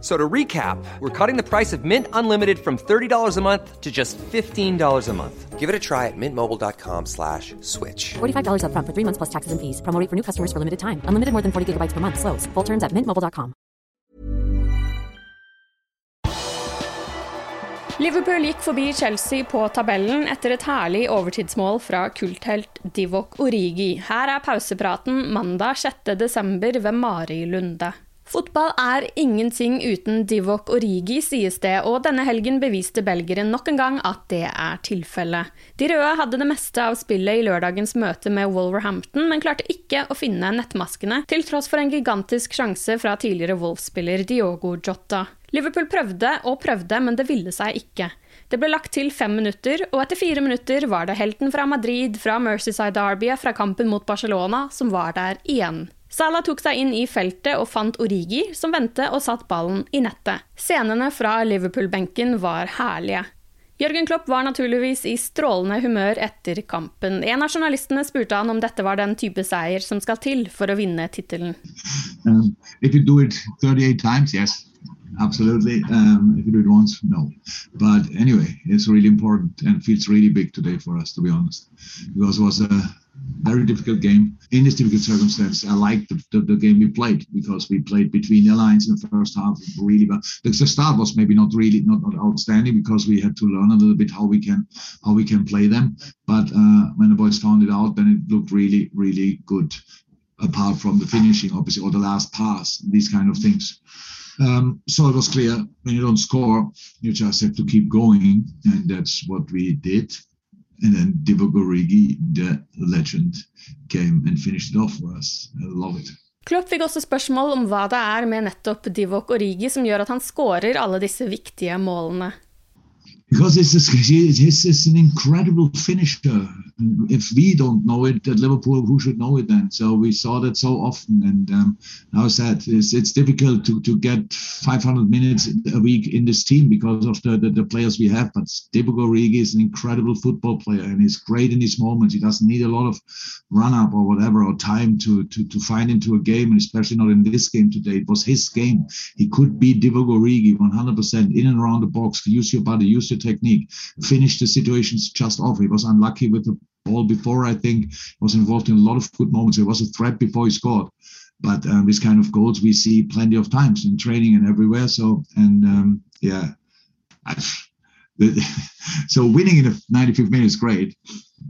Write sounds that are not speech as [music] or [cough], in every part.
F- So to recap, we're cutting the price of Mint Unlimited from $30 a month to just $15 a month. Give it a try at mintmobile.com slash switch. $45 upfront for three months plus taxes and fees. Promo rate for new customers for limited time. Unlimited more than 40 gigabytes per month. Slows. Full terms at mintmobile.com. Liverpool gikk forbi Chelsea på tabellen etter et herlig overtidsmål fra kulthelt Divock Origi. Her er pausepraten mandag 6.12. ved Mari Lunde. Fotball er ingenting uten Divok Origi, sies det, og denne helgen beviste belgeren nok en gang at det er tilfellet. De røde hadde det meste av spillet i lørdagens møte med Wolverhampton, men klarte ikke å finne nettmaskene, til tross for en gigantisk sjanse fra tidligere Wolf-spiller Diogo Jota. Liverpool prøvde og prøvde, men det ville seg ikke. Det ble lagt til fem minutter, og etter fire minutter var det helten fra Madrid, fra Mercyside Derby, fra kampen mot Barcelona, som var der igjen. Salah tok seg inn i feltet og fant Origi, som vendte og satt ballen i nettet. Scenene fra Liverpool-benken var herlige. Jørgen Klopp var naturligvis i strålende humør etter kampen. En av journalistene spurte han om dette var den type seier som skal til for å vinne tittelen. Um, if you do 38 times, yes, absolutely. Um, if you do it once, no. But anyway, it's really important and feels really big today for us, to be honest, because it was a very difficult game in this difficult circumstance. I liked the, the, the game we played because we played between the lines in the first half really well. The, the start was maybe not really not, not outstanding because we had to learn a little bit how we can how we can play them. But uh, when the boys found it out, then it looked really really good. Apart from the finishing, obviously, or the last pass, these kind of things. Um, so it was clear when you don't score, you just have to keep going, and that's what we did. And then Origi, the legend, came and finished it off for us. I love it. Klopp fikk også spørsmål om hva det er med nettopp Divok Origi som gjør at han skårer alle disse viktige målene. Because an incredible finisher. If we don't know it at Liverpool, who should know it then? So we saw that so often. And um, is that? It's, it's difficult to, to get 500 minutes a week in this team because of the, the, the players we have. But Divock Origi is an incredible football player and he's great in his moments. He doesn't need a lot of run up or whatever or time to, to, to find into a game, and especially not in this game today. It was his game. He could be Divock Origi 100% in and around the box. Use your body, use your technique, finish the situations just off. He was unlucky with the ball before, I think, was involved in a lot of good moments. It was a threat before he scored. But um, this kind of goals we see plenty of times in training and everywhere. So, and um, yeah, [laughs] so winning in the 95th minute is great.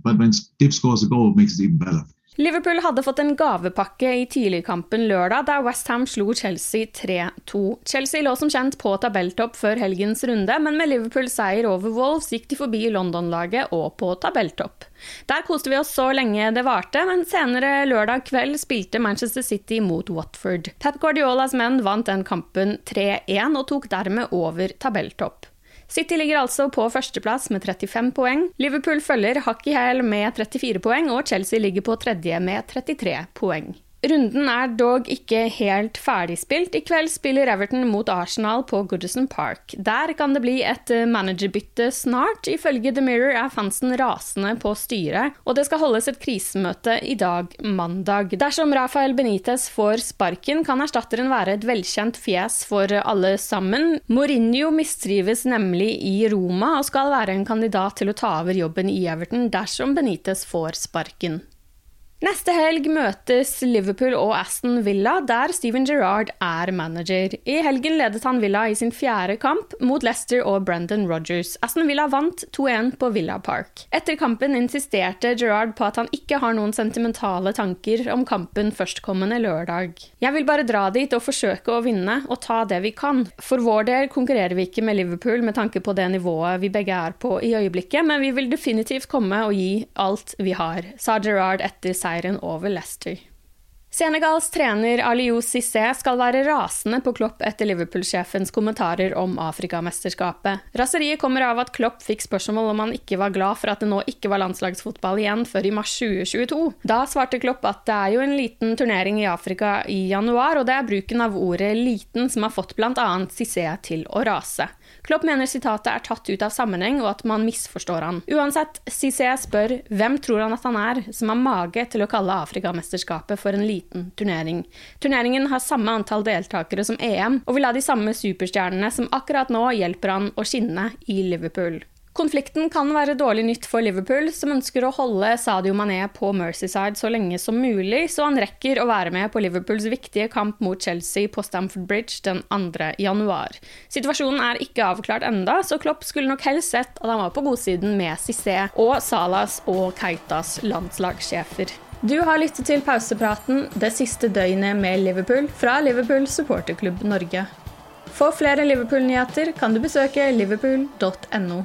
But when Div scores a goal, it makes it even better. Liverpool hadde fått en gavepakke i tidligkampen lørdag, der Westham slo Chelsea 3-2. Chelsea lå som kjent på tabelltopp før helgens runde, men med Liverpools seier over Wolves gikk de forbi London-laget og på tabelltopp. Der koste vi oss så lenge det varte, men senere lørdag kveld spilte Manchester City mot Watford. Pep Guardiolas menn vant den kampen 3-1 og tok dermed over tabelltopp. City ligger altså på førsteplass med 35 poeng. Liverpool følger hakk i hæl med 34 poeng, og Chelsea ligger på tredje med 33 poeng. Runden er dog ikke helt ferdigspilt. I kveld spiller Everton mot Arsenal på Goodison Park. Der kan det bli et managerbytte snart. Ifølge The Mirror er fansen rasende på styret, og det skal holdes et krisemøte i dag, mandag. Dersom Rafael Benitez får sparken, kan erstatteren være et velkjent fjes for alle sammen. Mourinho mistrives nemlig i Roma og skal være en kandidat til å ta over jobben i Everton dersom Benitez får sparken. Neste helg møtes Liverpool og Aston Villa, der Steven Gerrard er manager. I helgen ledet han Villa i sin fjerde kamp mot Leicester og Brendan Rodgers. Aston Villa vant 2-1 på Villa Park. Etter kampen insisterte Gerrard på at han ikke har noen sentimentale tanker om kampen førstkommende lørdag. Jeg vil bare dra dit og forsøke å vinne, og ta det vi kan. For vår del konkurrerer vi ikke med Liverpool med tanke på det nivået vi begge er på i øyeblikket, men vi vil definitivt komme og gi alt vi har, sa Gerrard etter seieren seieren over Leicester. Senegals trener Aliou Cissé skal være rasende på Klopp etter Liverpool-sjefens kommentarer om Afrikamesterskapet. Raseriet kommer av at Klopp fikk spørsmål om han ikke var glad for at det nå ikke var landslagsfotball igjen før i mars 2022. Da svarte Klopp at det er jo en liten turnering i Afrika i januar, og det er bruken av ordet 'liten' som har fått bl.a. Cissé til å rase. Klopp mener sitatet er tatt ut av sammenheng, og at man misforstår han. Uansett, Cissé spør hvem tror han at han er, som har mage til å kalle Afrikamesterskapet for en liten turnering. Turneringen har samme antall deltakere som EM, og vil ha de samme superstjernene som akkurat nå hjelper han å skinne i Liverpool. Konflikten kan være dårlig nytt for Liverpool, som ønsker å holde Sadio Mané på Mercyside så lenge som mulig, så han rekker å være med på Liverpools viktige kamp mot Chelsea på Stamford Bridge den 2. januar. Situasjonen er ikke avklart enda, så Klopp skulle nok helst sett at han var på godsiden med Cissé og Salas og Keitas landslagssjefer. Du har lyttet til pausepraten det siste døgnet med Liverpool fra Liverpool supporterklubb Norge. For flere Liverpool-nyheter kan du besøke liverpool.no.